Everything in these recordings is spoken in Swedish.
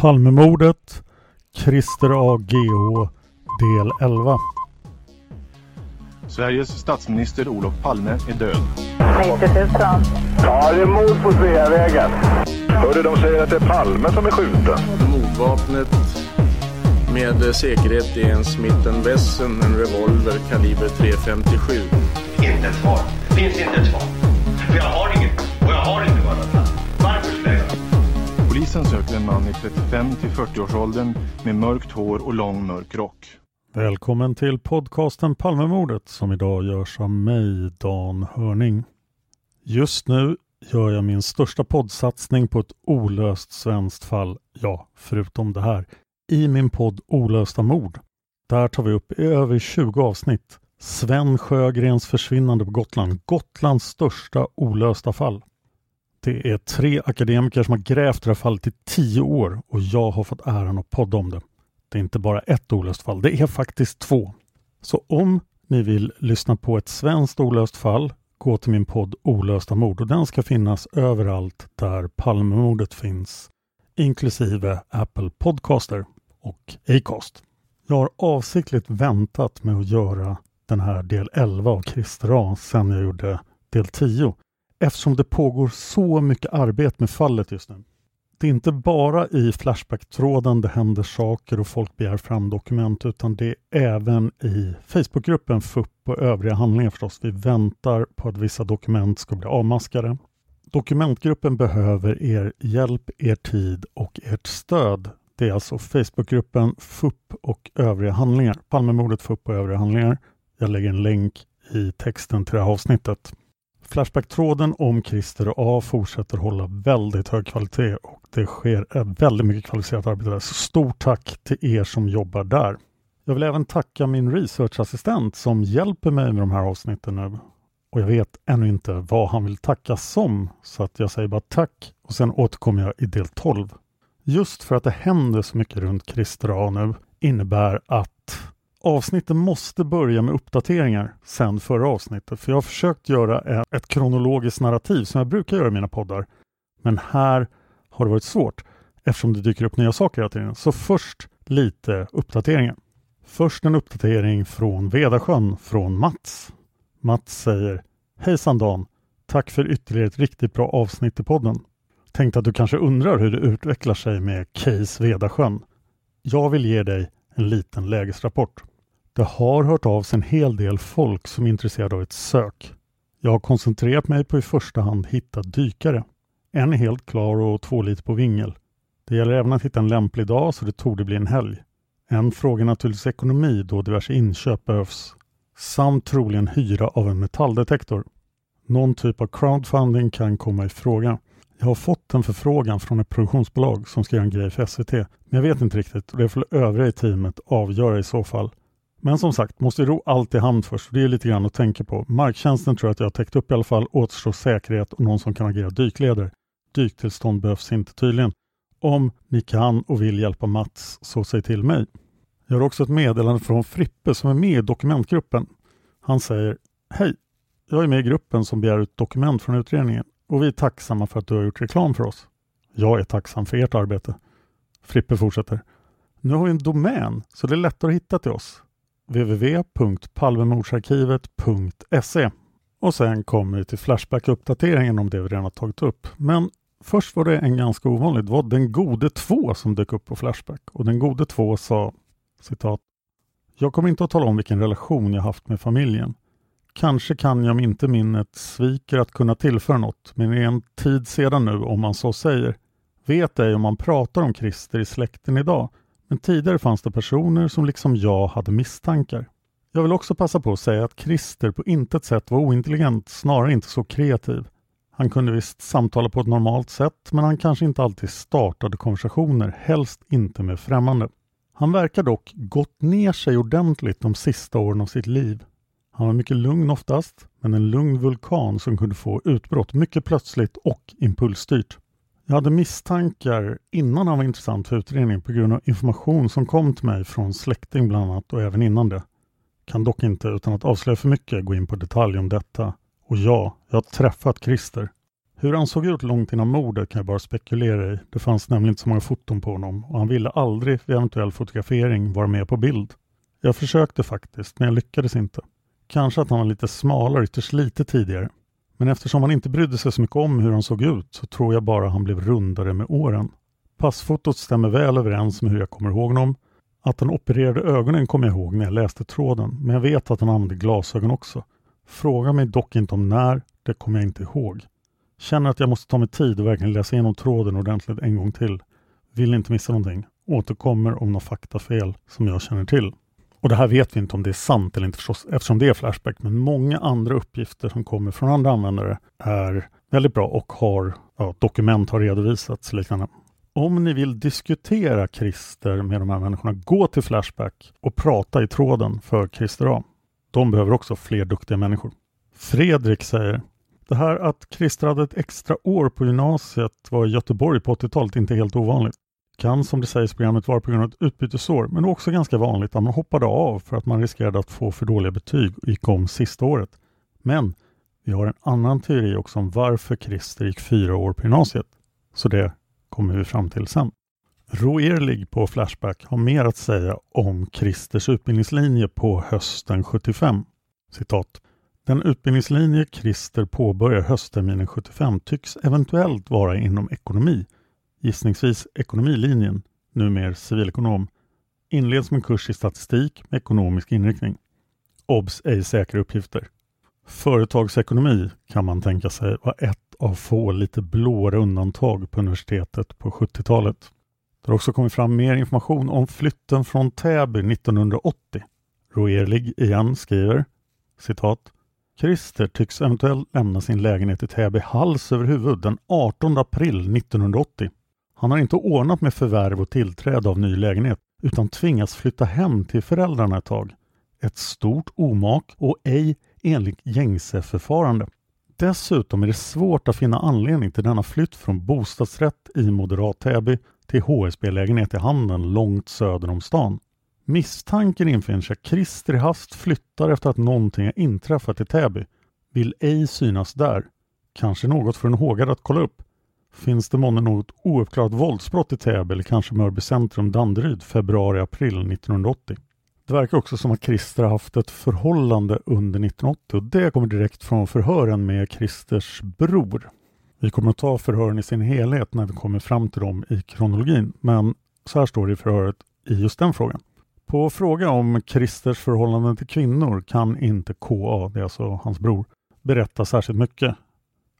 Palmemordet, Christer A.G.H. del 11. Sveriges statsminister Olof Palme är död. 90 000. Ja, det är mord på Sveavägen. Hörde de säger att det är Palme som är skjuten. Mordvapnet med säkerhet är en Smith Wesson, en revolver kaliber .357. Inte ett svar. Finns inte ett svar. För jag har Polisen söker en man i 35 till 40-årsåldern med mörkt hår och lång mörk rock. Välkommen till podcasten Palmemordet som idag görs av mig, Dan Hörning. Just nu gör jag min största poddsatsning på ett olöst svenskt fall, ja, förutom det här, i min podd Olösta mord. Där tar vi upp i över 20 avsnitt Sven Sjögrens försvinnande på Gotland, Gotlands största olösta fall. Det är tre akademiker som har grävt det här fallet i tio år och jag har fått äran att podda om det. Det är inte bara ett olöst fall, det är faktiskt två. Så om ni vill lyssna på ett svenskt olöst fall, gå till min podd Olösta mord och den ska finnas överallt där Palmemordet finns, inklusive Apple Podcaster och Acast. Jag har avsiktligt väntat med att göra den här del 11 av Christer A sen jag gjorde del 10 eftersom det pågår så mycket arbete med fallet just nu. Det är inte bara i Flashback-tråden det händer saker och folk begär fram dokument utan det är även i Facebookgruppen FUP och övriga handlingar förstås. Vi väntar på att vissa dokument ska bli avmaskade. Dokumentgruppen behöver er hjälp, er tid och ert stöd. Det är alltså Facebookgruppen FUP och övriga handlingar. Palmemordet FUP och övriga handlingar. Jag lägger en länk i texten till det här avsnittet. Flashback-tråden om Christer A fortsätter hålla väldigt hög kvalitet och det sker eh, väldigt mycket kvalificerat arbete där. Så stort tack till er som jobbar där. Jag vill även tacka min researchassistent som hjälper mig med de här avsnitten nu. Och jag vet ännu inte vad han vill tacka som, så att jag säger bara tack och sen återkommer jag i del 12. Just för att det händer så mycket runt Christer A nu innebär att Avsnitten måste börja med uppdateringar sen förra avsnittet. För jag har försökt göra ett kronologiskt narrativ som jag brukar göra i mina poddar. Men här har det varit svårt eftersom det dyker upp nya saker hela tiden. Så först lite uppdateringar. Först en uppdatering från Vedasjön från Mats. Mats säger Hejsan Dan! Tack för ytterligare ett riktigt bra avsnitt i podden. Tänkte att du kanske undrar hur det utvecklar sig med Case Vedasjön. Jag vill ge dig en liten lägesrapport. Det har hört av sig en hel del folk som är intresserade av ett sök. Jag har koncentrerat mig på i första hand hitta dykare. En är helt klar och två lite på vingel. Det gäller även att hitta en lämplig dag så det torde bli en helg. En fråga är naturligtvis ekonomi då diverse inköp behövs. Samt troligen hyra av en metalldetektor. Någon typ av crowdfunding kan komma i fråga. Jag har fått en förfrågan från ett produktionsbolag som ska göra en grej för SVT. Men jag vet inte riktigt och det får övriga i teamet avgöra i så fall. Men som sagt, måste ro allt i hamn först. Det är lite grann att tänka på. Marktjänsten tror jag att jag har täckt upp i alla fall. Återstår säkerhet och någon som kan agera dykledare. Dyktillstånd behövs inte tydligen. Om ni kan och vill hjälpa Mats, så säg till mig. Jag har också ett meddelande från Frippe som är med i dokumentgruppen. Han säger Hej! Jag är med i gruppen som begär ut dokument från utredningen och vi är tacksamma för att du har gjort reklam för oss. Jag är tacksam för ert arbete. Frippe fortsätter. Nu har vi en domän så det är lättare att hitta till oss www.palmemordsarkivet.se Och sen kommer vi till Flashback-uppdateringen om det vi redan har tagit upp. Men först var det en ganska ovanlig. Det var Den gode två som dök upp på Flashback och Den gode två sa citat Jag kommer inte att tala om vilken relation jag haft med familjen. Kanske kan jag om inte minnet sviker att kunna tillföra något, men det är en tid sedan nu om man så säger. Vet ej om man pratar om Christer i släkten idag, men tidigare fanns det personer som liksom jag hade misstankar. Jag vill också passa på att säga att Christer på intet sätt var ointelligent, snarare inte så kreativ. Han kunde visst samtala på ett normalt sätt, men han kanske inte alltid startade konversationer, helst inte med främmande. Han verkar dock gått ner sig ordentligt de sista åren av sitt liv. Han var mycket lugn oftast, men en lugn vulkan som kunde få utbrott mycket plötsligt och impulsstyrt. Jag hade misstankar innan han var intressant för utredningen på grund av information som kom till mig från släkting bland annat och även innan det. Kan dock inte utan att avslöja för mycket gå in på detalj om detta. Och ja, jag har träffat Christer. Hur han såg ut långt innan mordet kan jag bara spekulera i. Det fanns nämligen inte så många foton på honom och han ville aldrig vid eventuell fotografering vara med på bild. Jag försökte faktiskt, men jag lyckades inte. Kanske att han var lite smalare ytterst lite tidigare. Men eftersom han inte brydde sig så mycket om hur han såg ut så tror jag bara han blev rundare med åren. Passfotot stämmer väl överens med hur jag kommer ihåg honom. Att han opererade ögonen kommer jag ihåg när jag läste tråden, men jag vet att han använde glasögon också. Fråga mig dock inte om när, det kommer jag inte ihåg. Känner att jag måste ta mig tid och verkligen läsa igenom tråden ordentligt en gång till. Vill inte missa någonting. Återkommer om något faktafel som jag känner till. Och det här vet vi inte om det är sant eller inte förstås eftersom det är Flashback, men många andra uppgifter som kommer från andra användare är väldigt bra och har ja, dokument har redovisats liknande. Om ni vill diskutera Christer med de här människorna, gå till Flashback och prata i tråden för Christer A. De behöver också fler duktiga människor. Fredrik säger det här att Christer hade ett extra år på gymnasiet var i Göteborg på 80-talet inte helt ovanligt kan som det sägs i programmet vara på grund av ett utbytesår, men också ganska vanligt att man hoppade av för att man riskerade att få för dåliga betyg och gick om sista året. Men vi har en annan teori också om varför Christer gick fyra år på gymnasiet. Så det kommer vi fram till sen. Roerlig på Flashback har mer att säga om Christers utbildningslinje på hösten 75. Citat. Den utbildningslinje Christer påbörjar höstterminen 75 tycks eventuellt vara inom ekonomi gissningsvis ekonomilinjen, numera civilekonom, inleds med en kurs i statistik med ekonomisk inriktning. OBS ej säkra uppgifter. Företagsekonomi kan man tänka sig var ett av få lite blåare undantag på universitetet på 70-talet. Det har också kommit fram mer information om flytten från Täby 1980. Roerlig igen skriver citat Christer tycks eventuellt lämna sin lägenhet i Täby hals över huvud den 18 april 1980. Han har inte ordnat med förvärv och tillträde av ny lägenhet utan tvingas flytta hem till föräldrarna ett tag. Ett stort omak och ej enligt gängse förfarande. Dessutom är det svårt att finna anledning till denna flytt från bostadsrätt i moderat Täby till HSB-lägenhet i Handen långt söder om stan. Misstanken infinner sig att Christer i hast flyttar efter att någonting har inträffat i Täby. Vill ej synas där. Kanske något för en hågad att kolla upp. Finns det månne något ouppklarat våldsbrott i Täby eller kanske Mörby centrum, Danderyd, februari-april 1980? Det verkar också som att Christer har haft ett förhållande under 1980 och det kommer direkt från förhören med Christers bror. Vi kommer att ta förhören i sin helhet när vi kommer fram till dem i kronologin, men så här står det i förhöret i just den frågan. På fråga om Christers förhållande till kvinnor kan inte KA, det är alltså hans bror, berätta särskilt mycket.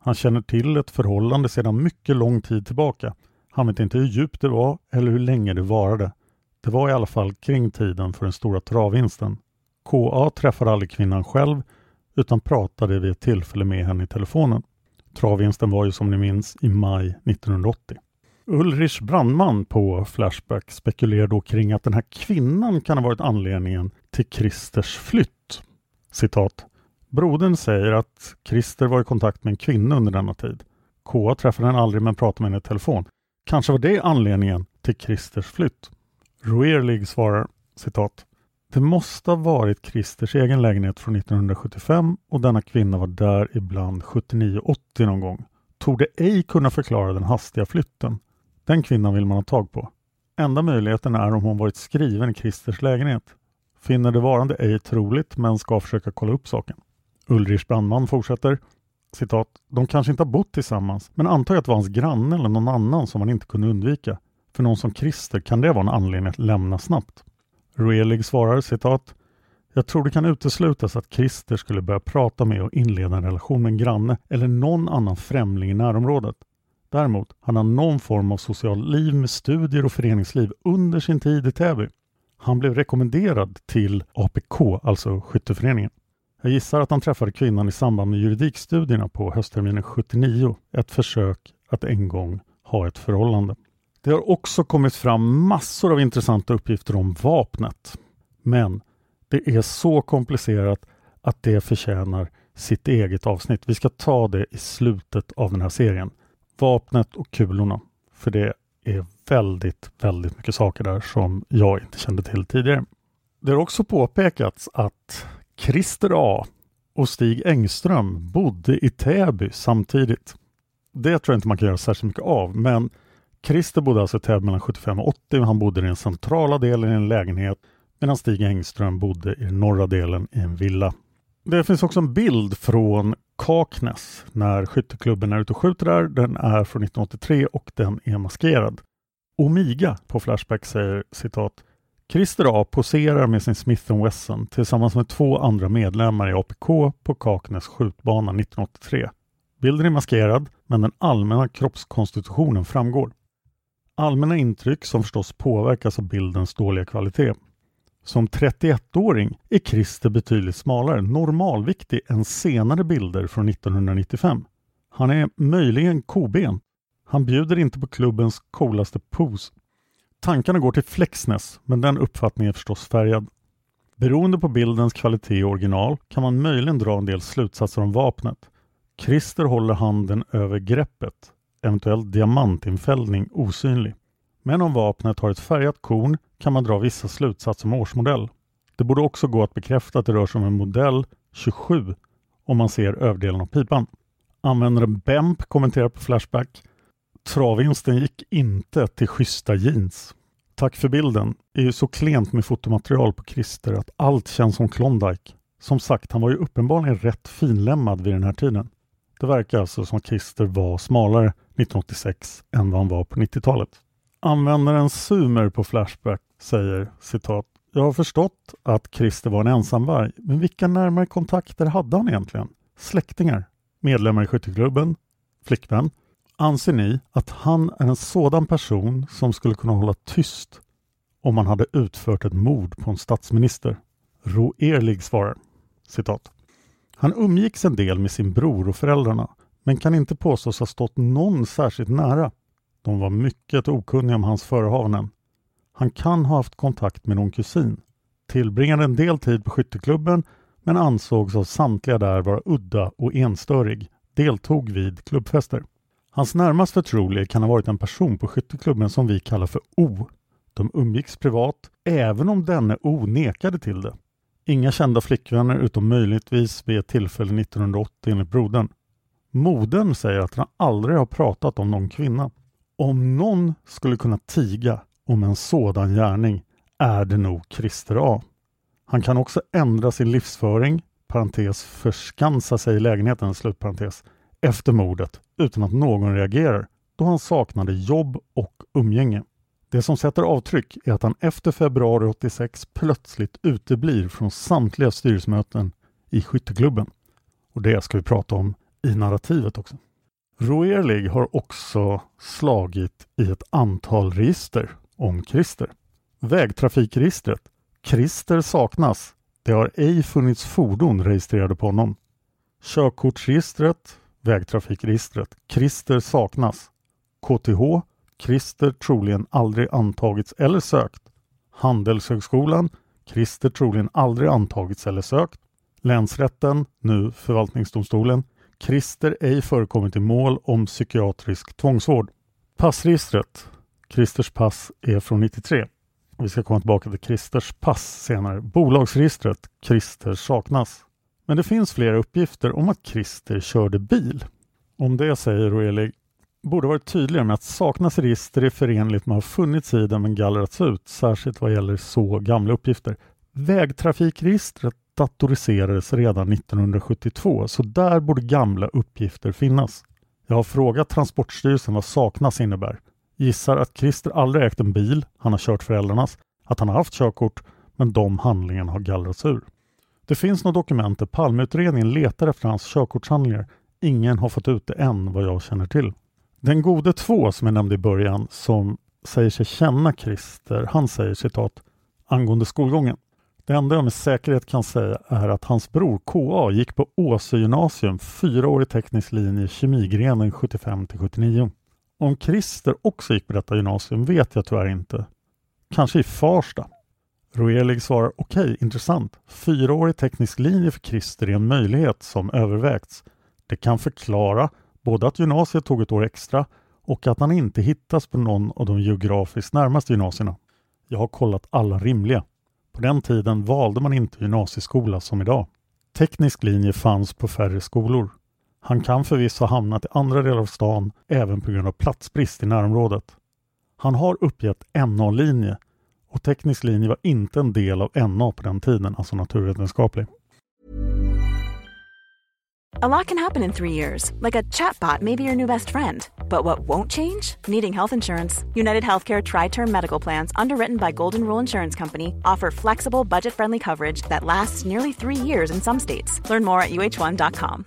Han känner till ett förhållande sedan mycket lång tid tillbaka. Han vet inte hur djupt det var eller hur länge det varade. Det var i alla fall kring tiden för den stora travvinsten. KA träffade aldrig kvinnan själv utan pratade vid ett tillfälle med henne i telefonen. Travvinsten var ju som ni minns i maj 1980. Ulrich Brandman på Flashback spekulerar då kring att den här kvinnan kan ha varit anledningen till Christers flytt. Citat. Brodern säger att Christer var i kontakt med en kvinna under denna tid. KA träffade henne aldrig men pratade med henne i telefon. Kanske var det anledningen till Christers flytt. Roerlig svarar citat det måste ha varit Christers egen lägenhet från 1975 och denna kvinna var där ibland 79-80 någon gång. Torde ej kunna förklara den hastiga flytten. Den kvinnan vill man ha tag på. Enda möjligheten är om hon varit skriven i Christers lägenhet. Finner det varande ej troligt men ska försöka kolla upp saken. Ulrich Brandman fortsätter citat, de kanske inte har bott tillsammans men antar att det var hans granne eller någon annan som man inte kunde undvika. För någon som Christer kan det vara en anledning att lämna snabbt. Roelig svarar citat jag tror det kan uteslutas att Christer skulle börja prata med och inleda en relation med en granne eller någon annan främling i närområdet. Däremot hade han någon form av socialt liv med studier och föreningsliv under sin tid i Täby. Han blev rekommenderad till APK, alltså skytteföreningen. Jag gissar att han träffade kvinnan i samband med juridikstudierna på höstterminen 79, ett försök att en gång ha ett förhållande. Det har också kommit fram massor av intressanta uppgifter om vapnet. Men det är så komplicerat att det förtjänar sitt eget avsnitt. Vi ska ta det i slutet av den här serien. Vapnet och kulorna. För det är väldigt, väldigt mycket saker där som jag inte kände till tidigare. Det har också påpekats att Christer A och Stig Engström bodde i Täby samtidigt. Det tror jag inte man kan göra särskilt mycket av, men Christer bodde alltså i Täby mellan 75 och 80 och han bodde i den centrala delen i en lägenhet medan Stig Engström bodde i den norra delen i en villa. Det finns också en bild från Kaknäs när skytteklubben är ute och skjuter där. Den är från 1983 och den är maskerad. Omiga på Flashback säger citat Christer A poserar med sin Smith Wesson tillsammans med två andra medlemmar i APK på Kaknäs skjutbana 1983. Bilden är maskerad men den allmänna kroppskonstitutionen framgår. Allmänna intryck som förstås påverkas av bildens dåliga kvalitet. Som 31-åring är Christer betydligt smalare, normalviktig än senare bilder från 1995. Han är möjligen koben. Han bjuder inte på klubbens coolaste pose. Tankarna går till Flexness, men den uppfattningen är förstås färgad. Beroende på bildens kvalitet och original kan man möjligen dra en del slutsatser om vapnet. Christer håller handen över greppet, eventuell diamantinfällning osynlig. Men om vapnet har ett färgat korn kan man dra vissa slutsatser om årsmodell. Det borde också gå att bekräfta att det rör sig om en modell 27 om man ser överdelen av pipan. Användaren Bemp kommenterar på Flashback Travvinsten gick inte till schyssta jeans. Tack för bilden. Det är ju så klent med fotomaterial på Christer att allt känns som Klondike. Som sagt, han var ju uppenbarligen rätt finlämmad vid den här tiden. Det verkar alltså som att Christer var smalare 1986 än vad han var på 90-talet. Användaren Sumer på Flashback säger citat Jag har förstått att Christer var en ensamvarg, men vilka närmare kontakter hade han egentligen? Släktingar? Medlemmar i skytteklubben? Flickvän? Anser ni att han är en sådan person som skulle kunna hålla tyst om man hade utfört ett mord på en statsminister? Roerlig svarar citat Han umgicks en del med sin bror och föräldrarna men kan inte påstås ha stått någon särskilt nära. De var mycket okunniga om hans förehavanden. Han kan ha haft kontakt med någon kusin, tillbringade en del tid på skytteklubben men ansågs av samtliga där vara udda och enstörig, deltog vid klubbfester. Hans närmast förtrolige kan ha varit en person på skytteklubben som vi kallar för O. De umgicks privat, även om denne O nekade till det. Inga kända flickvänner utom möjligtvis vid ett tillfälle 1980 enligt brodern. Modern säger att han aldrig har pratat om någon kvinna. Om någon skulle kunna tiga om en sådan gärning är det nog Christer A. Han kan också ändra sin livsföring, parentes förskansa sig i lägenheten, slutparentes, efter mordet utan att någon reagerar då han saknade jobb och umgänge. Det som sätter avtryck är att han efter februari 86 plötsligt uteblir från samtliga styrelsemöten i skytteklubben. Och det ska vi prata om i narrativet också. Roerlig har också slagit i ett antal register om Christer. Vägtrafikregistret. Christer saknas. Det har ej funnits fordon registrerade på honom. Körkortsregistret. Vägtrafikregistret. Christer saknas. KTH. Christer troligen aldrig antagits eller sökt. Handelshögskolan. Christer troligen aldrig antagits eller sökt. Länsrätten, nu förvaltningsdomstolen. Christer ej förekommit i mål om psykiatrisk tvångsvård. Passregistret. Christers pass är från 93. Vi ska komma tillbaka till Christers pass senare. Bolagsregistret. Christer saknas. Men det finns flera uppgifter om att Christer körde bil. Om det säger Roelig borde varit tydligare med att saknas register är förenligt med att ha funnits i den men gallrats ut, särskilt vad gäller så gamla uppgifter. Vägtrafikregistret datoriserades redan 1972 så där borde gamla uppgifter finnas. Jag har frågat Transportstyrelsen vad saknas innebär. Gissar att Christer aldrig ägt en bil, han har kört föräldrarnas, att han har haft körkort, men de handlingarna har gallrats ur. Det finns några dokument där Palmeutredningen letar efter hans körkortshandlingar. Ingen har fått ut det än vad jag känner till. Den gode två som jag nämnde i början som säger sig känna Christer, han säger citat angående skolgången. Det enda jag med säkerhet kan säga är att hans bror KA gick på Åsö gymnasium, fyraårig teknisk linje, kemigrenen 75 till 79. Om Christer också gick på detta gymnasium vet jag tyvärr inte. Kanske i Farsta. Roelig svarar okej, okay, intressant. Fyraårig teknisk linje för Christer är en möjlighet som övervägts. Det kan förklara både att gymnasiet tog ett år extra och att han inte hittas på någon av de geografiskt närmaste gymnasierna. Jag har kollat alla rimliga. På den tiden valde man inte gymnasieskola som idag. Teknisk linje fanns på färre skolor. Han kan förvisso ha hamnat i andra delar av stan även på grund av platsbrist i närområdet. Han har uppgett NA-linje och teknisk linje var inte en del av NA på den tiden, alltså naturvetenskaplig. A lot can happen in three years, like a chatbot may be your new best friend. But what won't change? Needing health insurance. United Healthcare Tri Term Medical Plans, underwritten by Golden Rule Insurance Company, offer flexible, budget friendly coverage that lasts nearly three years in some states. Learn more at uh1.com.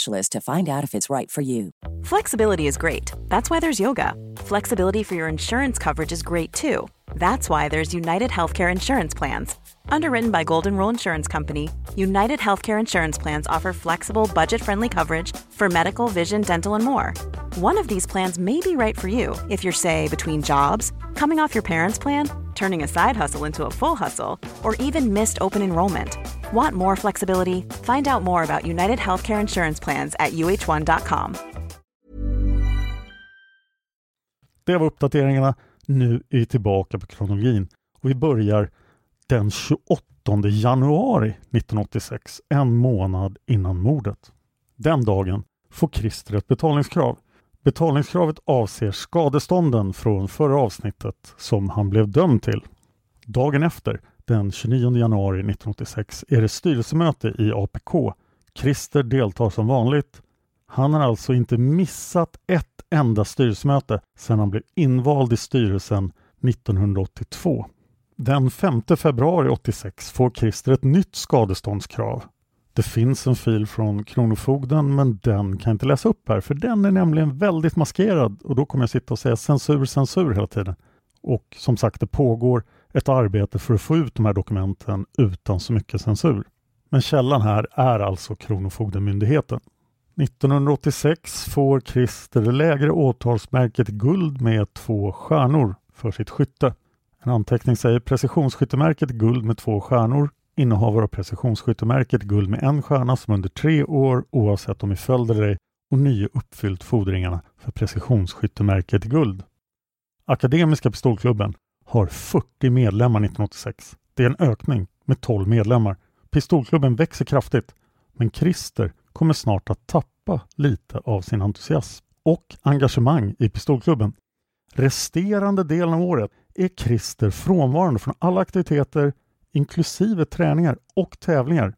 specialist to find out if it's right for you. Flexibility is great. That's why there's yoga. Flexibility for your insurance coverage is great too. That's why there's United Healthcare Insurance Plans. Underwritten by Golden Rule Insurance Company, United Healthcare Insurance Plans offer flexible, budget friendly coverage for medical, vision, dental, and more. One of these plans may be right for you if you're, say, between jobs, coming off your parents' plan, turning a side hustle into a full hustle, or even missed open enrollment. Want more flexibility? Find out more about United Healthcare Insurance Plans at uh1.com. Det var uppdateringarna. Nu är vi tillbaka på kronologin och vi börjar den 28 januari 1986, en månad innan mordet. Den dagen får Christer ett betalningskrav. Betalningskravet avser skadestånden från förra avsnittet som han blev dömd till. Dagen efter, den 29 januari 1986, är det styrelsemöte i APK. Christer deltar som vanligt. Han har alltså inte missat ett enda styrelsemöte sedan han blev invald i styrelsen 1982. Den 5 februari 86 får Christer ett nytt skadeståndskrav. Det finns en fil från Kronofogden men den kan jag inte läsa upp här för den är nämligen väldigt maskerad och då kommer jag sitta och säga censur, censur hela tiden. Och som sagt, det pågår ett arbete för att få ut de här dokumenten utan så mycket censur. Men källan här är alltså Kronofogdemyndigheten. 1986 får Christer det lägre åtalsmärket guld med två stjärnor för sitt skytte. En anteckning säger precisionsskyttemärket guld med två stjärnor. Innehavare av precisionsskyttemärket guld med en stjärna som under tre år oavsett om i följd eller ej och nio uppfyllt fordringarna för precisionsskyttemärket guld. Akademiska pistolklubben har 40 medlemmar 1986. Det är en ökning med 12 medlemmar. Pistolklubben växer kraftigt men Christer kommer snart att tappa lite av sin entusiasm. och engagemang i pistolklubben. Resterande delen av året är Christer frånvarande från alla aktiviteter inklusive träningar och tävlingar.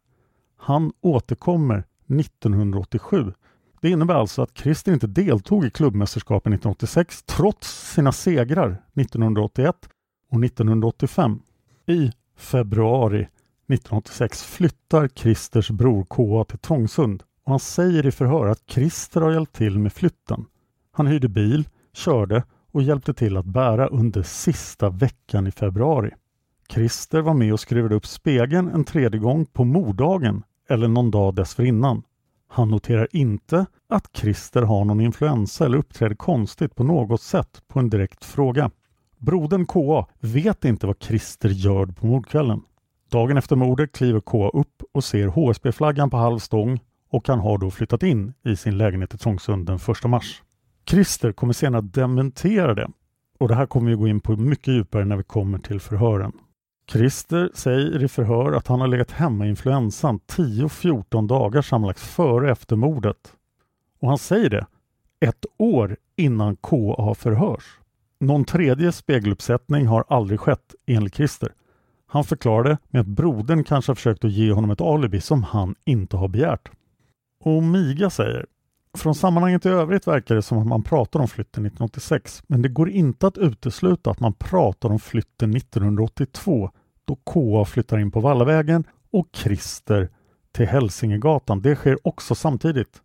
Han återkommer 1987. Det innebär alltså att Christer inte deltog i klubbmästerskapen 1986 trots sina segrar 1981 och 1985. I februari 1986 flyttar Christers bror KA till Trångsund och han säger i förhör att Christer har hjälpt till med flytten. Han hyrde bil, körde och hjälpte till att bära under sista veckan i februari. Christer var med och skruvade upp spegeln en tredje gång på morddagen eller någon dag dessförinnan. Han noterar inte att Christer har någon influensa eller uppträder konstigt på något sätt på en direkt fråga. Brodern KA vet inte vad Christer gör på mordkvällen. Dagen efter mordet kliver KA upp och ser HSB-flaggan på halv stång och han har då flyttat in i sin lägenhet i Trångsund den 1 mars. Christer kommer senare dementera det och det här kommer vi gå in på mycket djupare när vi kommer till förhören. Christer säger i förhör att han har legat hemma i influensan 10-14 dagar sammanlagt före efter mordet. Och han säger det ett år innan KA förhörs. Någon tredje spegeluppsättning har aldrig skett enligt Christer. Han förklarade med att brodern kanske har försökt att ge honom ett alibi som han inte har begärt. Och Miga säger från sammanhanget i övrigt verkar det som att man pratar om flytten 1986 men det går inte att utesluta att man pratar om flytten 1982 då KA flyttar in på Vallavägen och Christer till Hälsingegatan. Det sker också samtidigt.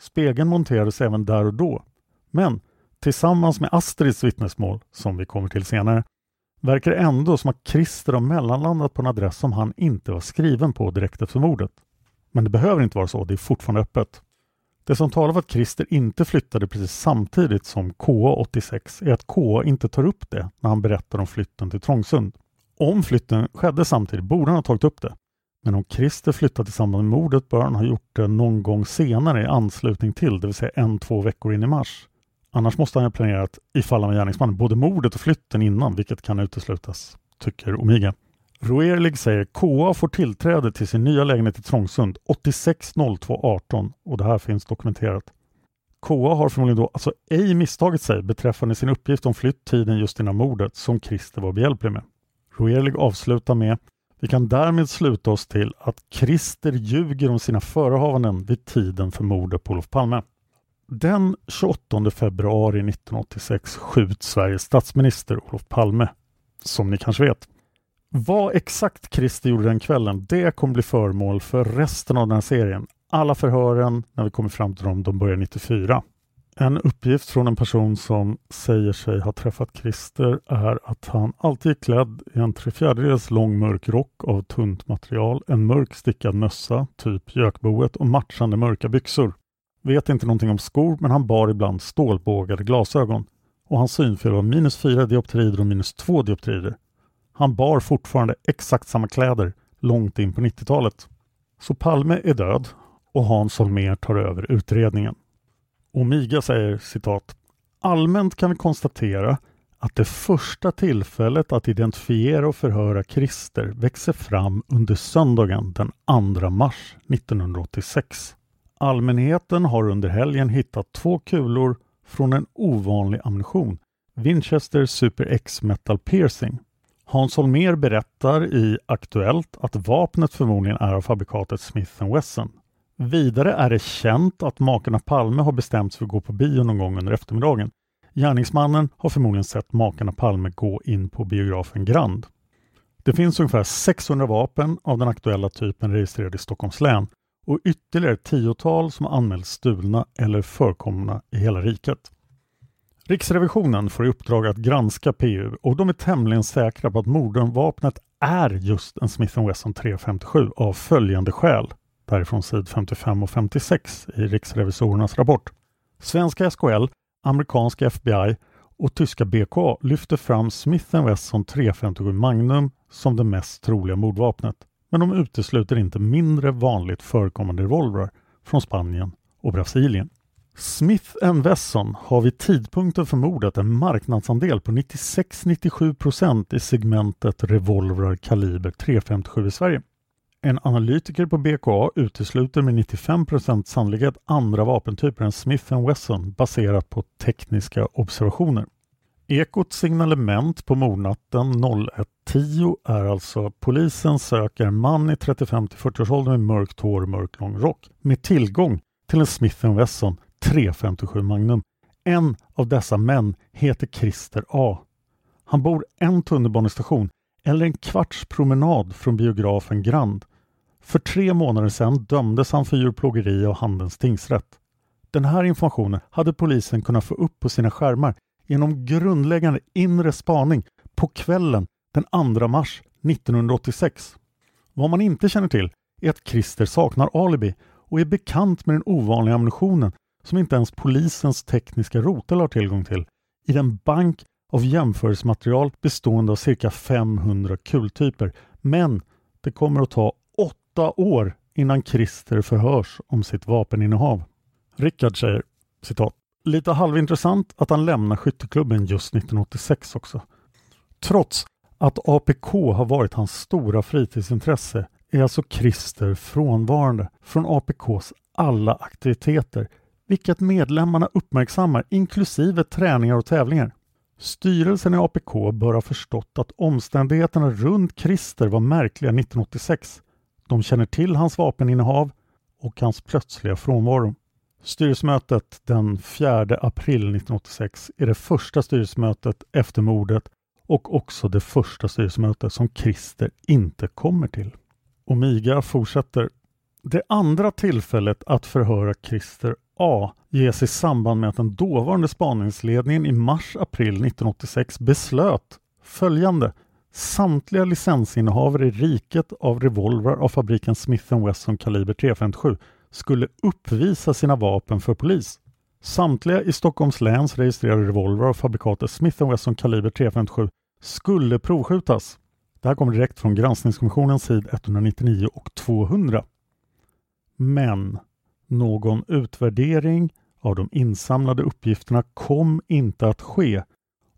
Spegeln monterades även där och då. Men tillsammans med Astrids vittnesmål, som vi kommer till senare, verkar det ändå som att Christer har mellanlandat på en adress som han inte var skriven på direkt efter mordet. Men det behöver inte vara så, det är fortfarande öppet. Det som talar för att Christer inte flyttade precis samtidigt som KA86 är att KA inte tar upp det när han berättar om flytten till Trångsund. Om flytten skedde samtidigt borde han ha tagit upp det. Men om Christer flyttat i samband med mordet bör han ha gjort det någon gång senare i anslutning till, det vill säga en, två veckor in i mars. Annars måste han ha planerat, ifall han var gärningsman, både mordet och flytten innan, vilket kan uteslutas, tycker Omiga. Roerlig säger KA får tillträde till sin nya lägenhet i Trångsund 860218 och det här finns dokumenterat. KA har förmodligen då alltså ej misstagit sig beträffande sin uppgift om flytttiden just innan mordet som Christer var behjälplig med. Roerlig avslutar med vi kan därmed sluta oss till att Christer ljuger om sina förehavanden vid tiden för mordet på Olof Palme. Den 28 februari 1986 skjuts Sveriges statsminister Olof Palme, som ni kanske vet. Vad exakt Christer gjorde den kvällen, det kommer bli föremål för resten av den här serien. Alla förhören, när vi kommer fram till dem, de börjar 94. En uppgift från en person som säger sig ha träffat Christer är att han alltid är klädd i en trefjärdedels lång mörk rock av tunt material, en mörk stickad mössa, typ gökboet och matchande mörka byxor. Vet inte någonting om skor, men han bar ibland stålbågade glasögon och hans synfel var minus 4 dioptrider och minus 2 dioptrider. Han bar fortfarande exakt samma kläder långt in på 90-talet. Så Palme är död och Hans Holmér tar över utredningen. Omiga säger citat Allmänt kan vi konstatera att det första tillfället att identifiera och förhöra Christer växer fram under söndagen den 2 mars 1986. Allmänheten har under helgen hittat två kulor från en ovanlig ammunition, Winchester Super X Metal Piercing. Hans Holmér berättar i Aktuellt att vapnet förmodligen är av fabrikatet Smith Wesson. Vidare är det känt att makarna Palme har bestämt sig för att gå på bio någon gång under eftermiddagen. Gärningsmannen har förmodligen sett makarna Palme gå in på biografen Grand. Det finns ungefär 600 vapen av den aktuella typen registrerade i Stockholms län och ytterligare tiotal som anmälts stulna eller förekomna i hela riket. Riksrevisionen får i uppdrag att granska PU och de är tämligen säkra på att mordvapnet är just en Smith Wesson 357 av följande skäl därifrån sid 55 och 56 i riksrevisorernas rapport. Svenska SKL, amerikanska FBI och tyska BKA lyfter fram Smith Wesson 357 Magnum som det mest troliga mordvapnet. Men de utesluter inte mindre vanligt förekommande revolvrar från Spanien och Brasilien. Smith Wesson har vid tidpunkten för mordet en marknadsandel på 96-97% i segmentet revolvrar kaliber .357 i Sverige. En analytiker på BKA utesluter med 95% sannolikhet andra vapentyper än Smith Wesson baserat på tekniska observationer. Ekots signalement på mordnatten 01.10 är alltså polisen söker man i 35-40-årsåldern med mörkt hår och mörk lång rock med tillgång till en Smith Wesson 357 Magnum. En av dessa män heter Christer A. Han bor en tunnelbanestation eller en kvarts promenad från biografen Grand. För tre månader sedan dömdes han för djurplågeri av Handens tingsrätt. Den här informationen hade polisen kunnat få upp på sina skärmar genom grundläggande inre spaning på kvällen den 2 mars 1986. Vad man inte känner till är att Christer saknar alibi och är bekant med den ovanliga ammunitionen som inte ens polisens tekniska rotel har tillgång till i den bank av jämförelsematerial bestående av cirka 500 kultyper. Men det kommer att ta åtta år innan Christer förhörs om sitt vapeninnehav. Rickard säger citat Lite halvintressant att han lämnar skytteklubben just 1986 också. Trots att APK har varit hans stora fritidsintresse är alltså Christer frånvarande från APKs alla aktiviteter, vilket medlemmarna uppmärksammar inklusive träningar och tävlingar. Styrelsen i APK bör ha förstått att omständigheterna runt Christer var märkliga 1986. De känner till hans vapeninnehav och hans plötsliga frånvaro. Styrelsemötet den 4 april 1986 är det första styrelsemötet efter mordet och också det första styrelsemötet som Christer inte kommer till. Omiga fortsätter. Det andra tillfället att förhöra Christer A ges i samband med att den dåvarande spaningsledningen i mars-april 1986 beslöt följande. Samtliga licensinnehavare i riket av revolver av fabriken Smith Wesson kaliber .357 skulle uppvisa sina vapen för polis. Samtliga i Stockholms läns registrerade revolver av fabrikatet Smith Wesson kaliber .357 skulle provskjutas. Det här kommer direkt från granskningskommissionens sid 199 och 200. Men någon utvärdering av de insamlade uppgifterna kom inte att ske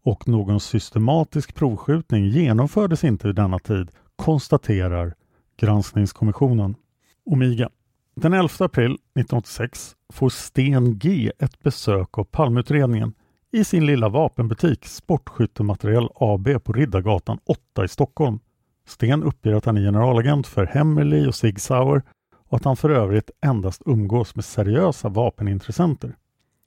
och någon systematisk provskjutning genomfördes inte i denna tid, konstaterar Granskningskommissionen. Omiga. Den 11 april 1986 får Sten G ett besök av Palmeutredningen i sin lilla vapenbutik Sportskyttematerial AB på Riddargatan 8 i Stockholm. Sten uppger att han är generalagent för Hemmerli och Sig Sauer och att han för övrigt endast umgås med seriösa vapenintressenter.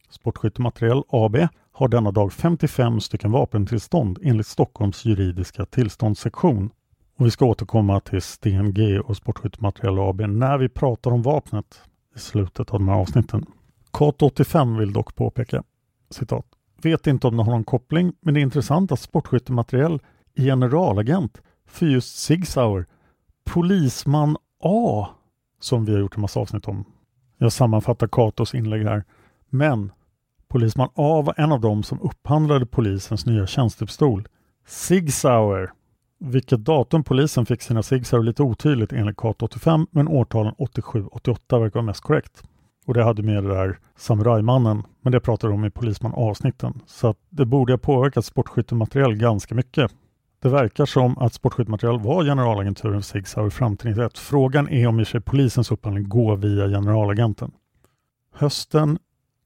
Sportskyttematerial AB har denna dag 55 stycken vapentillstånd enligt Stockholms juridiska tillståndssektion. Och vi ska återkomma till Sten G och Sportskyttematerial AB när vi pratar om vapnet i slutet av de här avsnitten. Kat 85 vill dock påpeka citat. Vet inte om det har någon koppling, men det är intressant att Sportskyttematerial är generalagent för just Sig Sauer. Polisman A, som vi har gjort en massa avsnitt om. Jag sammanfattar Katos inlägg här. Men Polisman A var en av dem som upphandlade polisens nya tjänstepistol. Sig Sauer vilket datum polisen fick sina Sig är lite otydligt enligt Kato 85 men årtalen 87-88 verkar vara mest korrekt. Och det hade med det där samurajmannen, men det pratade de om i Polisman avsnitten. Så att det borde ha påverkat sportskyttematerial ganska mycket. Det verkar som att sportskyttematerial var generalagenturen för SIG Sauer fram till 91. Frågan är om i sig polisens upphandling går via generalagenten. Hösten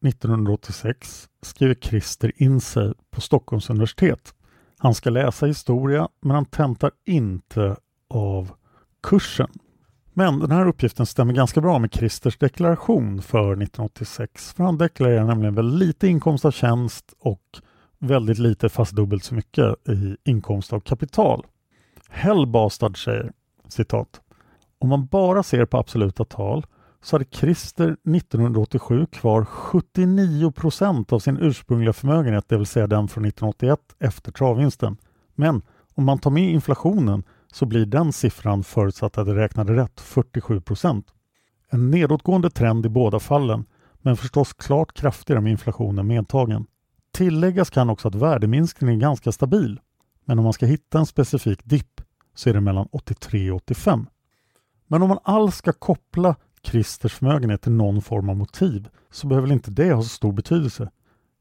1986 skriver Christer in sig på Stockholms universitet han ska läsa historia men han tentar inte av kursen. Men den här uppgiften stämmer ganska bra med Christers deklaration för 1986 för han deklarerar nämligen väl lite inkomst av tjänst och väldigt lite fast dubbelt så mycket i inkomst av kapital. Hellbastard säger citat Om man bara ser på absoluta tal så hade Christer 1987 kvar 79 procent av sin ursprungliga förmögenhet, det vill säga den från 1981 efter travvinsten. Men om man tar med inflationen så blir den siffran förutsatt att jag räknade rätt 47 procent. En nedåtgående trend i båda fallen, men förstås klart kraftigare med inflationen medtagen. Tilläggas kan också att värdeminskningen är ganska stabil, men om man ska hitta en specifik dipp så är det mellan 83 och 85. Men om man alls ska koppla Christers förmögenhet till någon form av motiv så behöver väl inte det ha så stor betydelse.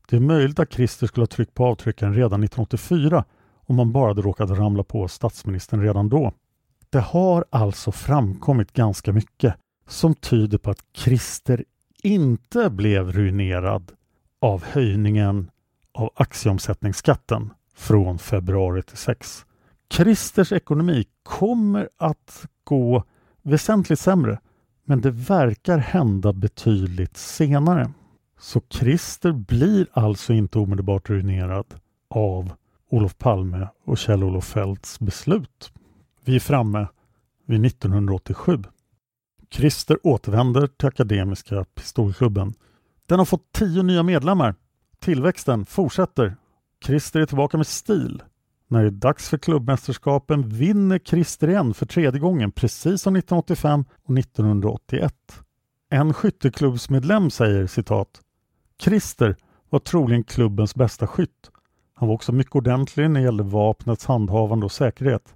Det är möjligt att Christer skulle ha tryckt på avtryckaren redan 1984 om man bara hade råkat ramla på statsministern redan då. Det har alltså framkommit ganska mycket som tyder på att Christer inte blev ruinerad av höjningen av aktieomsättningsskatten från februari till 6. Christers ekonomi kommer att gå väsentligt sämre men det verkar hända betydligt senare. Så Christer blir alltså inte omedelbart ruinerad av Olof Palme och Kjell-Olof Feldts beslut. Vi är framme vid 1987. Christer återvänder till Akademiska Pistolklubben. Den har fått tio nya medlemmar. Tillväxten fortsätter. Christer är tillbaka med stil. När det är dags för klubbmästerskapen vinner Christer igen för tredje gången precis som 1985 och 1981. En skytteklubbsmedlem säger citat Christer var troligen klubbens bästa skytt. Han var också mycket ordentlig när det gällde vapnets handhavande och säkerhet.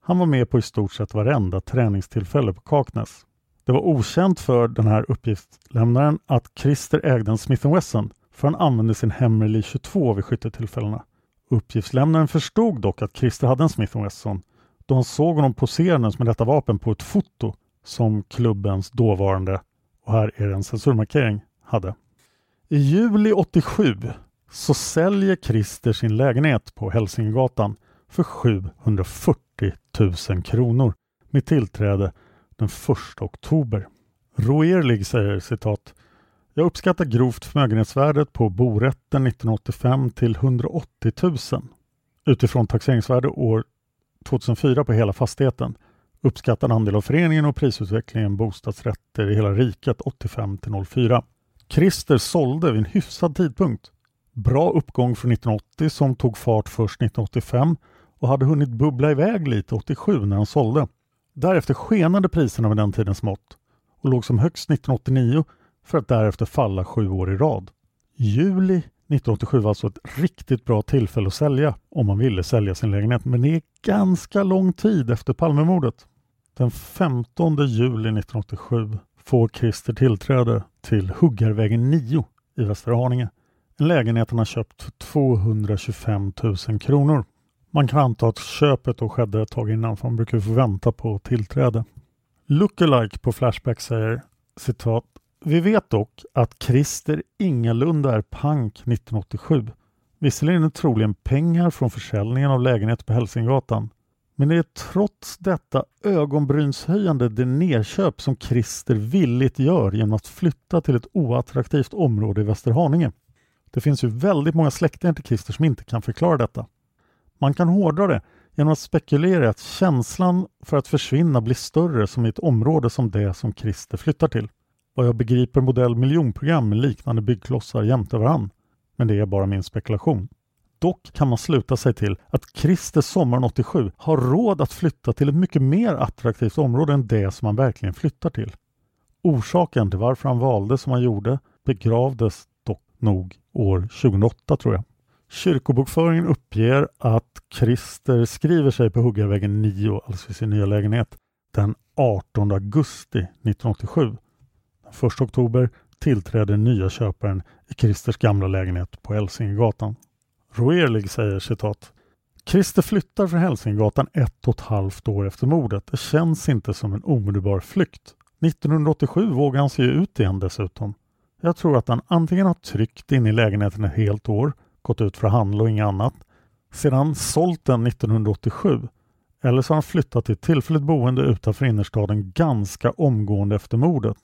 Han var med på i stort sett varenda träningstillfälle på Kaknäs. Det var okänt för den här uppgiftslämnaren att Christer ägde en Smith Wesson för han använde sin Hemmerly 22 vid skyttetillfällena. Uppgiftslämnaren förstod dock att Christer hade en Smith Wesson då han såg honom poserandes med detta vapen på ett foto som klubbens dåvarande, och här är det en censurmarkering, hade. I juli 87 så säljer Christer sin lägenhet på Hälsingegatan för 740 000 kronor med tillträde den 1 oktober. Roerlig säger citat jag uppskattar grovt förmögenhetsvärdet på borätten 1985 till 180 000 utifrån taxeringsvärde år 2004 på hela fastigheten. Uppskattad andel av föreningen och prisutvecklingen bostadsrätter i hela riket 85 till 04. Christer sålde vid en hyfsad tidpunkt. Bra uppgång från 1980 som tog fart först 1985 och hade hunnit bubbla iväg lite 87 när han sålde. Därefter skenade priserna med den tidens mått och låg som högst 1989 för att därefter falla sju år i rad. Juli 1987 var alltså ett riktigt bra tillfälle att sälja om man ville sälja sin lägenhet men det är ganska lång tid efter Palmemordet. Den 15 juli 1987 får Christer tillträde till Huggarvägen 9 i Västra Haninge. En lägenhet han har köpt för 225 000 kronor. Man kan anta att köpet då skedde ett tag innan för man brukar få vänta på tillträde. Lookalike på Flashback säger citat vi vet dock att Christer ingalunda är pank 1987. Visserligen är det troligen pengar från försäljningen av lägenhet på Hälsingegatan. Men det är trots detta ögonbrynshöjande det nedköp som Christer villigt gör genom att flytta till ett oattraktivt område i Västerhaninge. Det finns ju väldigt många släktingar till Christer som inte kan förklara detta. Man kan hårdra det genom att spekulera i att känslan för att försvinna blir större som i ett område som det som Christer flyttar till. Vad jag begriper modell miljonprogram med liknande byggklossar jämte varann. Men det är bara min spekulation. Dock kan man sluta sig till att Christer sommaren 87 har råd att flytta till ett mycket mer attraktivt område än det som han verkligen flyttar till. Orsaken till varför han valde som han gjorde begravdes dock nog år 2008 tror jag. Kyrkobokföringen uppger att Christer skriver sig på Huggarvägen 9, alltså i sin nya lägenhet, den 18 augusti 1987 den 1 oktober tillträder nya köparen i Christers gamla lägenhet på Hälsingegatan. Roerlig säger citat Christer flyttar från Hälsingegatan ett och ett halvt år efter mordet. Det känns inte som en omedelbar flykt. 1987 vågar han se ut igen dessutom. Jag tror att han antingen har tryckt in i lägenheten ett helt år, gått ut för att handla och inget annat, sedan sålt den 1987 eller så har han flyttat till ett tillfälligt boende utanför innerstaden ganska omgående efter mordet.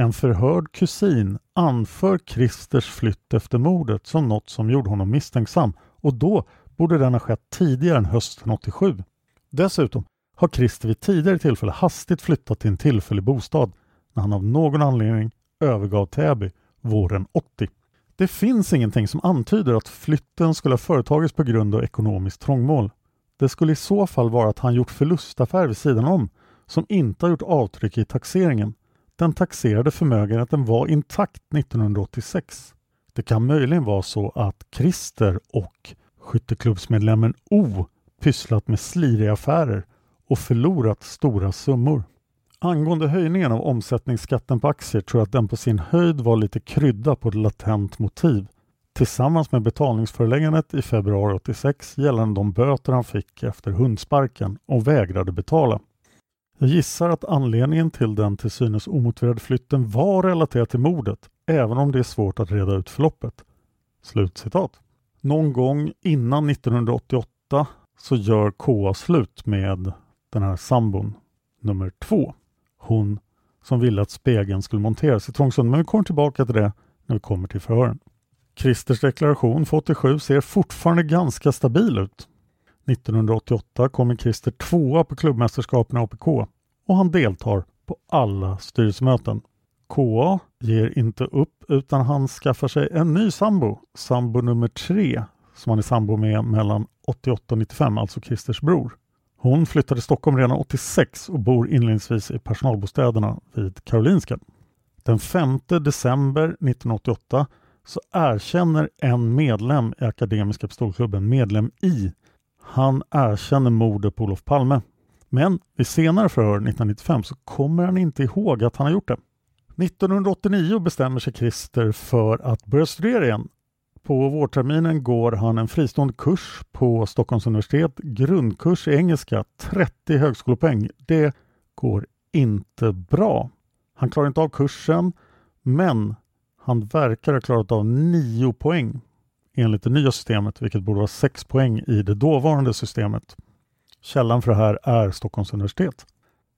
En förhörd kusin anför Christers flytt efter mordet som något som gjorde honom misstänksam och då borde den ha skett tidigare än hösten 87. Dessutom har Christer vid tidigare tillfälle hastigt flyttat till en tillfällig bostad när han av någon anledning övergav Täby våren 80. Det finns ingenting som antyder att flytten skulle ha företagits på grund av ekonomiskt trångmål. Det skulle i så fall vara att han gjort förlustaffär vid sidan om som inte har gjort avtryck i taxeringen den taxerade förmögenheten var intakt 1986. Det kan möjligen vara så att Christer och skytteklubbsmedlemmen O pysslat med sliriga affärer och förlorat stora summor. Angående höjningen av omsättningsskatten på aktier tror jag att den på sin höjd var lite krydda på ett latent motiv tillsammans med betalningsföreläggandet i februari 86 gällande de böter han fick efter hundsparken och vägrade betala. Jag gissar att anledningen till den till synes omotiverade flytten var relaterad till mordet, även om det är svårt att reda ut förloppet. Slutcitat. Någon gång innan 1988 så gör KA slut med den här sambon nummer två. Hon som ville att spegeln skulle monteras i Trångsund. Men vi kommer tillbaka till det när vi kommer till förhören. Christers deklaration för 87 ser fortfarande ganska stabil ut. 1988 kommer Christer tvåa på klubbmästerskapen i APK och han deltar på alla styrelsemöten. KA ger inte upp utan han skaffar sig en ny sambo, sambo nummer tre, som han är sambo med mellan 88 och 95, alltså Christers bror. Hon flyttade till Stockholm redan 86 och bor inledningsvis i personalbostäderna vid Karolinska. Den 5 december 1988 så erkänner en medlem i Akademiska Pistolklubben, medlem I, han erkänner mordet på Olof Palme. Men vid senare förhör 1995 så kommer han inte ihåg att han har gjort det. 1989 bestämmer sig Christer för att börja studera igen. På vårterminen går han en fristående kurs på Stockholms universitet, grundkurs i engelska, 30 högskolepoäng. Det går inte bra. Han klarar inte av kursen, men han verkar ha klarat av 9 poäng enligt det nya systemet, vilket borde vara 6 poäng i det dåvarande systemet. Källan för det här är Stockholms universitet.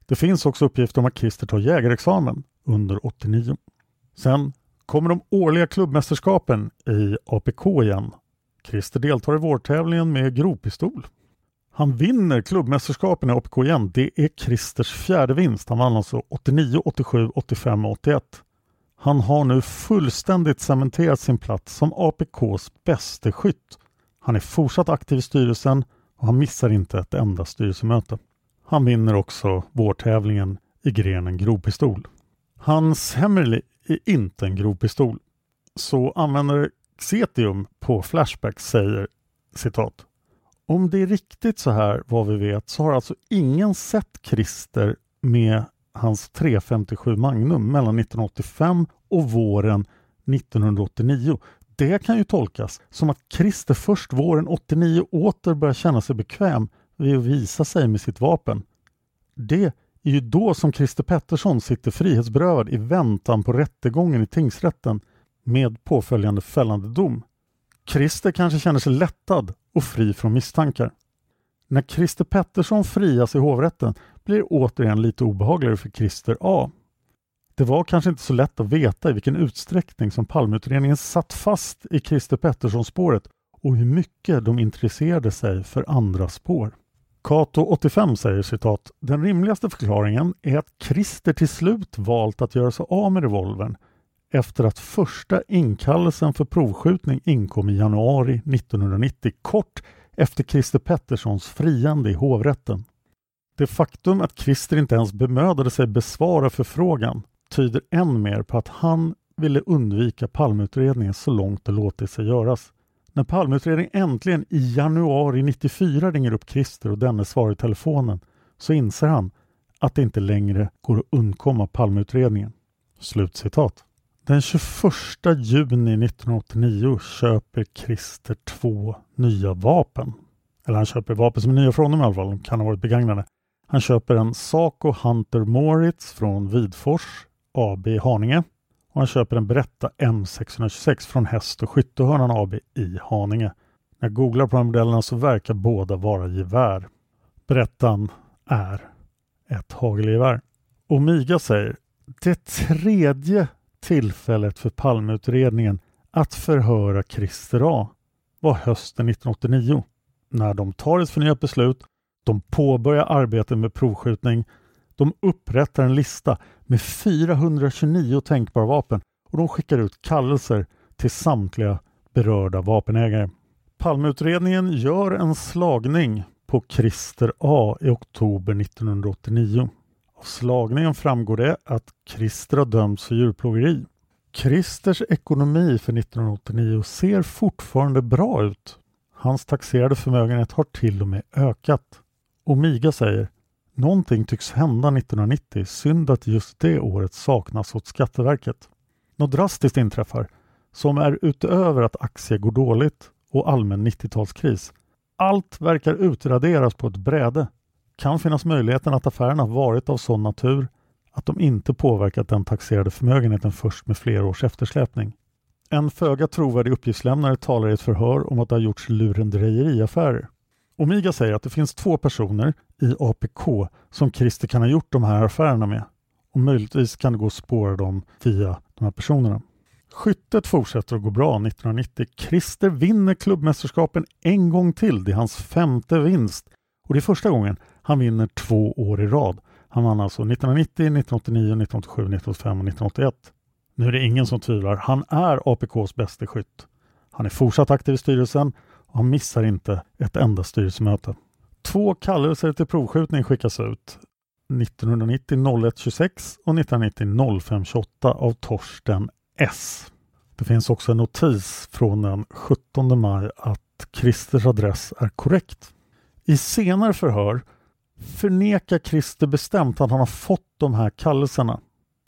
Det finns också uppgifter om att Christer tar jägarexamen under 89. Sen kommer de årliga klubbmästerskapen i APK igen. Christer deltar i vårtävlingen med grovpistol. Han vinner klubbmästerskapen i APK igen. Det är Christers fjärde vinst. Han vann alltså 89, 87, 85 och 81. Han har nu fullständigt cementerat sin plats som APKs bäste skytt. Han är fortsatt aktiv i styrelsen och han missar inte ett enda styrelsemöte. Han vinner också vårtävlingen i grenen grovpistol. Hans Hemmerly är inte en grovpistol. Så användare Xetium på Flashback säger citat om det är riktigt så här vad vi vet så har alltså ingen sett Christer med hans 357 Magnum mellan 1985 och våren 1989. Det kan ju tolkas som att Christer först våren 89 åter börjar känna sig bekväm vid att visa sig med sitt vapen. Det är ju då som Christer Pettersson sitter frihetsberövad i väntan på rättegången i tingsrätten med påföljande fällande dom. Christer kanske känner sig lättad och fri från misstankar. När Christer Pettersson frias i hovrätten blir återigen lite obehagligare för Christer A. Det var kanske inte så lätt att veta i vilken utsträckning som Palmeutredningen satt fast i Christer Pettersson-spåret och hur mycket de intresserade sig för andra spår. Kato 85 säger citat Den rimligaste förklaringen är att Christer till slut valt att göra sig av med revolvern efter att första inkallelsen för provskjutning inkom i januari 1990 kort efter Christer Petterssons friande i hovrätten. Det faktum att Christer inte ens bemödade sig besvara förfrågan tyder än mer på att han ville undvika Palmeutredningen så långt det låtit sig göras. När Palmeutredningen äntligen i januari 94 ringer upp Christer och denne svarar i telefonen så inser han att det inte längre går att undkomma Palmeutredningen. Slutcitat. Den 21 juni 1989 köper Christer två nya vapen. Eller han köper vapen som är nya från honom i alla fall, de kan ha varit begagnade. Han köper en Saco Hunter Moritz från Vidfors AB i Haninge och han köper en Beretta M626 från Häst och Skyttehörnan AB i Haninge. När jag googlar på de modellerna så verkar båda vara gevär. Berättan är ett hagelgevär. Omiga säger det tredje tillfället för Palmeutredningen att förhöra Christer A var hösten 1989 när de tar ett förnyat beslut, de påbörjar arbetet med provskjutning, de upprättar en lista med 429 tänkbara vapen och de skickar ut kallelser till samtliga berörda vapenägare. Palmeutredningen gör en slagning på Christer A i oktober 1989. Av slagningen framgår det att Christer har dömts för djurplågeri. Christers ekonomi för 1989 ser fortfarande bra ut. Hans taxerade förmögenhet har till och med ökat. Omiga säger Någonting tycks hända 1990. Synd att just det året saknas åt Skatteverket. Något drastiskt inträffar som är utöver att aktier går dåligt och allmän 90-talskris. Allt verkar utraderas på ett bräde. kan finnas möjligheten att affärerna varit av sån natur att de inte påverkat den taxerade förmögenheten först med flera års eftersläpning. En föga trovärdig uppgiftslämnare talar i ett förhör om att det har gjorts lurendrejeriaffärer. Omiga säger att det finns två personer i APK som Christer kan ha gjort de här affärerna med och möjligtvis kan det gå att spåra dem via de här personerna. Skyttet fortsätter att gå bra 1990. Christer vinner klubbmästerskapen en gång till. Det är hans femte vinst och det är första gången han vinner två år i rad. Han vann alltså 1990, 1989, 1987, 1985 och 1981. Nu är det ingen som tvivlar. Han är APKs bästa skytt. Han är fortsatt aktiv i styrelsen och han missar inte ett enda styrelsemöte. Två kallelser till provskjutning skickas ut. 1990 0126 och 1990 0528 av Torsten S. Det finns också en notis från den 17 maj att Christers adress är korrekt. I senare förhör förnekar Christer bestämt att han har fått de här kallelserna.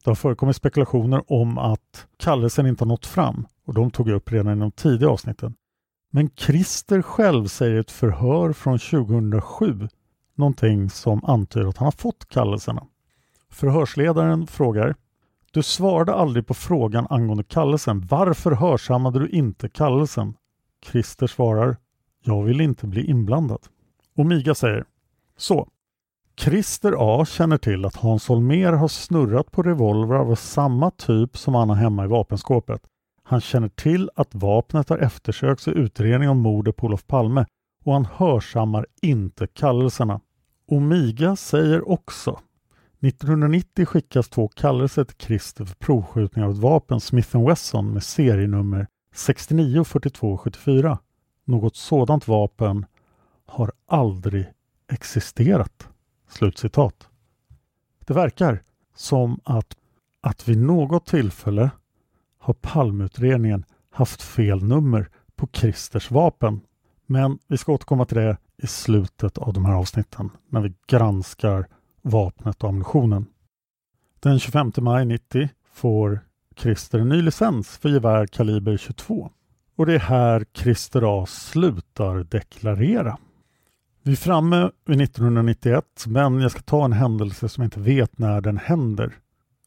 Det har förekommit spekulationer om att kallelsen inte har nått fram och de tog jag upp redan i de tidiga avsnitten. Men Christer själv säger i ett förhör från 2007 någonting som antyder att han har fått kallelserna. Förhörsledaren frågar Du svarade aldrig på frågan angående kallelsen. Varför hörsammade du inte kallelsen? Christer svarar Jag vill inte bli inblandad. Omiga säger Så, Christer A känner till att Hans Holmér har snurrat på revolver av samma typ som han har hemma i vapenskåpet. Han känner till att vapnet har eftersökts i utredning om mordet på Olof Palme och han hörsammar inte kallelserna. Omiga säger också 1990 skickas två kallelser till Christer för provskjutning av ett vapen Smith Wesson med serienummer 69 42 74. Något sådant vapen har aldrig existerat. Slutcitat. Det verkar som att, att vid något tillfälle har palmutredningen haft fel nummer på Christers vapen. Men vi ska återkomma till det i slutet av de här avsnitten när vi granskar vapnet och ammunitionen. Den 25 maj 90 får Christer en ny licens för gevär kaliber 22 och det är här Christer A slutar deklarera. Vi är framme vid 1991 men jag ska ta en händelse som jag inte vet när den händer.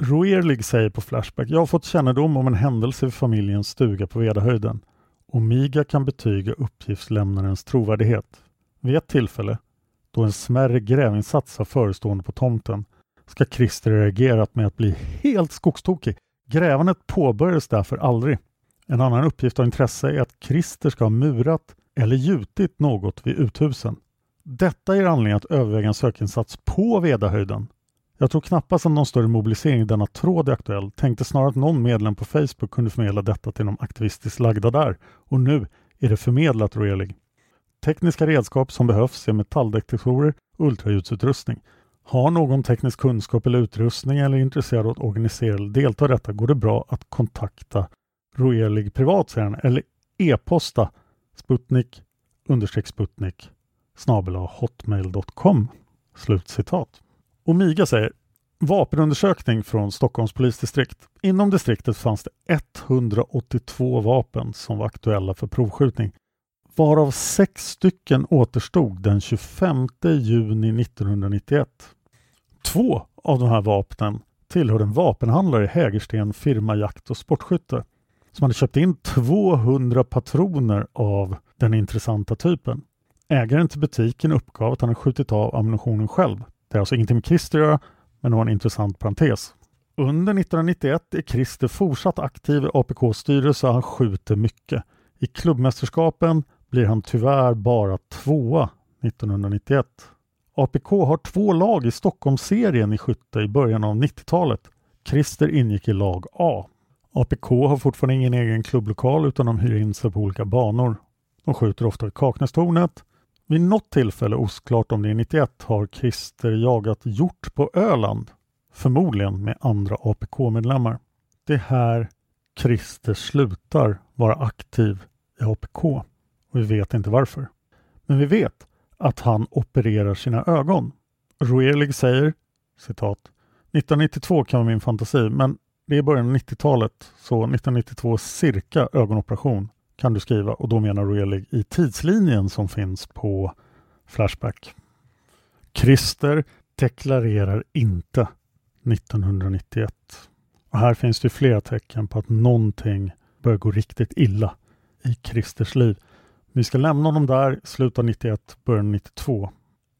Roerlig säger på Flashback, jag har fått kännedom om en händelse vid familjens stuga på Vedahöjden. Omiga kan betyga uppgiftslämnarens trovärdighet. Vid ett tillfälle, då en smärre grävinsats var förestående på tomten, ska Christer reagerat med att bli helt skogstokig. Grävandet påbörjades därför aldrig. En annan uppgift av intresse är att Christer ska ha murat eller gjutit något vid uthusen. Detta ger anledning att överväga en sökinsats på Vedahöjden. Jag tror knappast att någon större mobilisering i denna tråd är aktuell. Tänkte snarare att någon medlem på Facebook kunde förmedla detta till de aktivistiskt lagda där. Och nu är det förmedlat Roelig. Tekniska redskap som behövs är metalldetektorer och ultraljudsutrustning. Har någon teknisk kunskap eller utrustning eller är intresserad av att organisera eller delta i detta går det bra att kontakta Roelig privat säger han, eller e-posta sputnik understreck sputnik hotmail.com. Slutcitat. Omiga säger Vapenundersökning från Stockholms polisdistrikt. Inom distriktet fanns det 182 vapen som var aktuella för provskjutning varav sex stycken återstod den 25 juni 1991. Två av de här vapnen tillhörde en vapenhandlare i Hägersten firma Jakt och Sportskytte som hade köpt in 200 patroner av den intressanta typen. Ägaren till butiken uppgav att han hade skjutit av ammunitionen själv. Det har alltså ingenting med Christer att göra, men det var en intressant parentes. Under 1991 är Christer fortsatt aktiv i APKs styrelse och han skjuter mycket. I klubbmästerskapen blir han tyvärr bara tvåa 1991. APK har två lag i Stockholmsserien i skytte i början av 90-talet. Christer ingick i lag A. APK har fortfarande ingen egen klubblokal utan de hyr in sig på olika banor. De skjuter ofta i Kaknästornet, vid något tillfälle, osklart om det är 91, har Christer jagat hjort på Öland. Förmodligen med andra APK-medlemmar. Det är här Christer slutar vara aktiv i APK och vi vet inte varför. Men vi vet att han opererar sina ögon. Roelig säger citat 1992 kan vara min fantasi men det är början av 90-talet så 1992 cirka ögonoperation kan du skriva och då menar Roelig i tidslinjen som finns på Flashback. Christer deklarerar inte 1991. Och här finns det flera tecken på att någonting börjar gå riktigt illa i Christers liv. Vi ska lämna honom där, sluta 91, början 92.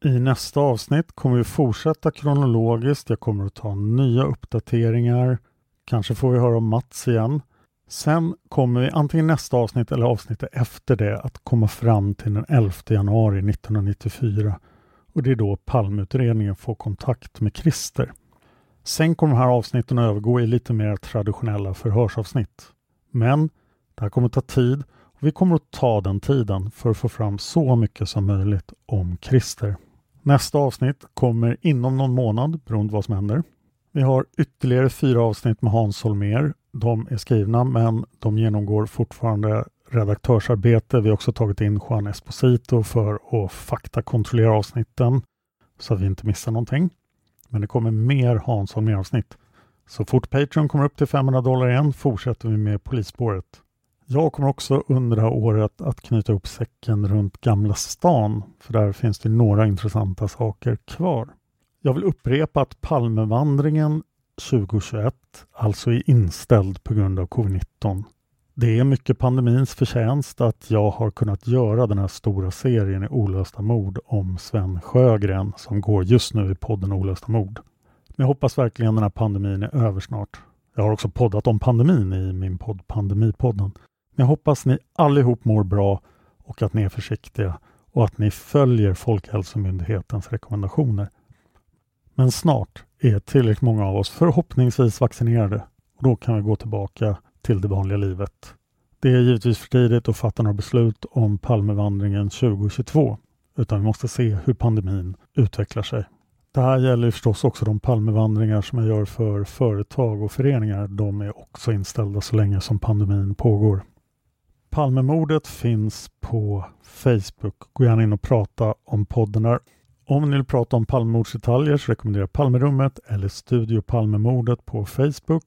I nästa avsnitt kommer vi fortsätta kronologiskt. Jag kommer att ta nya uppdateringar. Kanske får vi höra om Mats igen. Sen kommer vi antingen nästa avsnitt eller avsnittet efter det att komma fram till den 11 januari 1994. Och det är då Palmeutredningen får kontakt med Christer. Sen kommer de här avsnitten att övergå i lite mer traditionella förhörsavsnitt. Men det här kommer att ta tid och vi kommer att ta den tiden för att få fram så mycket som möjligt om Christer. Nästa avsnitt kommer inom någon månad beroende på vad som händer. Vi har ytterligare fyra avsnitt med Hans Holmér. De är skrivna men de genomgår fortfarande redaktörsarbete. Vi har också tagit in Juan Esposito för att faktakontrollera avsnitten så att vi inte missar någonting. Men det kommer mer Hansson med avsnitt. Så fort Patreon kommer upp till 500 dollar igen fortsätter vi med polisspåret. Jag kommer också under det här året att knyta ihop säcken runt Gamla stan, för där finns det några intressanta saker kvar. Jag vill upprepa att Palmevandringen 2021 alltså är inställd på grund av covid-19. Det är mycket pandemins förtjänst att jag har kunnat göra den här stora serien i olösta mord om Sven Sjögren som går just nu i podden Olösta mord. Men jag hoppas verkligen den här pandemin är över snart. Jag har också poddat om pandemin i min podd Pandemipodden. Men jag hoppas ni allihop mår bra och att ni är försiktiga och att ni följer Folkhälsomyndighetens rekommendationer. Men snart är tillräckligt många av oss förhoppningsvis vaccinerade och då kan vi gå tillbaka till det vanliga livet. Det är givetvis för tidigt att fatta några beslut om Palmevandringen 2022 utan vi måste se hur pandemin utvecklar sig. Det här gäller förstås också de Palmevandringar som jag gör för företag och föreningar. De är också inställda så länge som pandemin pågår. Palmemordet finns på Facebook. Gå gärna in och prata om podden där. Om ni vill prata om Palmemordsdetaljer så rekommenderar jag Palmerummet eller Studio Palmemordet på Facebook.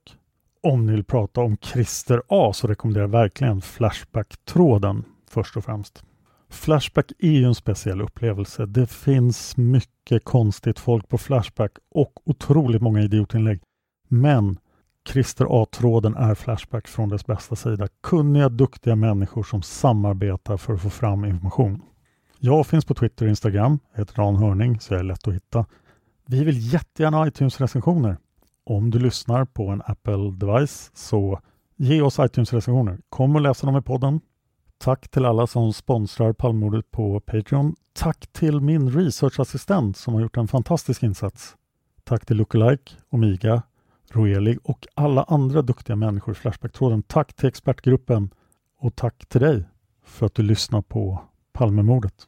Om ni vill prata om Christer A så rekommenderar jag verkligen Flashback-tråden först och främst. Flashback är ju en speciell upplevelse. Det finns mycket konstigt folk på Flashback och otroligt många idiotinlägg. Men Christer A-tråden är Flashback från dess bästa sida. Kunniga, duktiga människor som samarbetar för att få fram information. Jag finns på Twitter och Instagram. Jag heter Dan Hörning så jag är lätt att hitta. Vi vill jättegärna ha iTunes-recensioner. Om du lyssnar på en Apple-device så ge oss iTunes-recensioner. Kom och läs dem i podden. Tack till alla som sponsrar Palmordet på Patreon. Tack till min researchassistent som har gjort en fantastisk insats. Tack till Lookalike, Omiga, Roeli och alla andra duktiga människor i Flashbacktråden. Tack till expertgruppen och tack till dig för att du lyssnar på Palmemordet.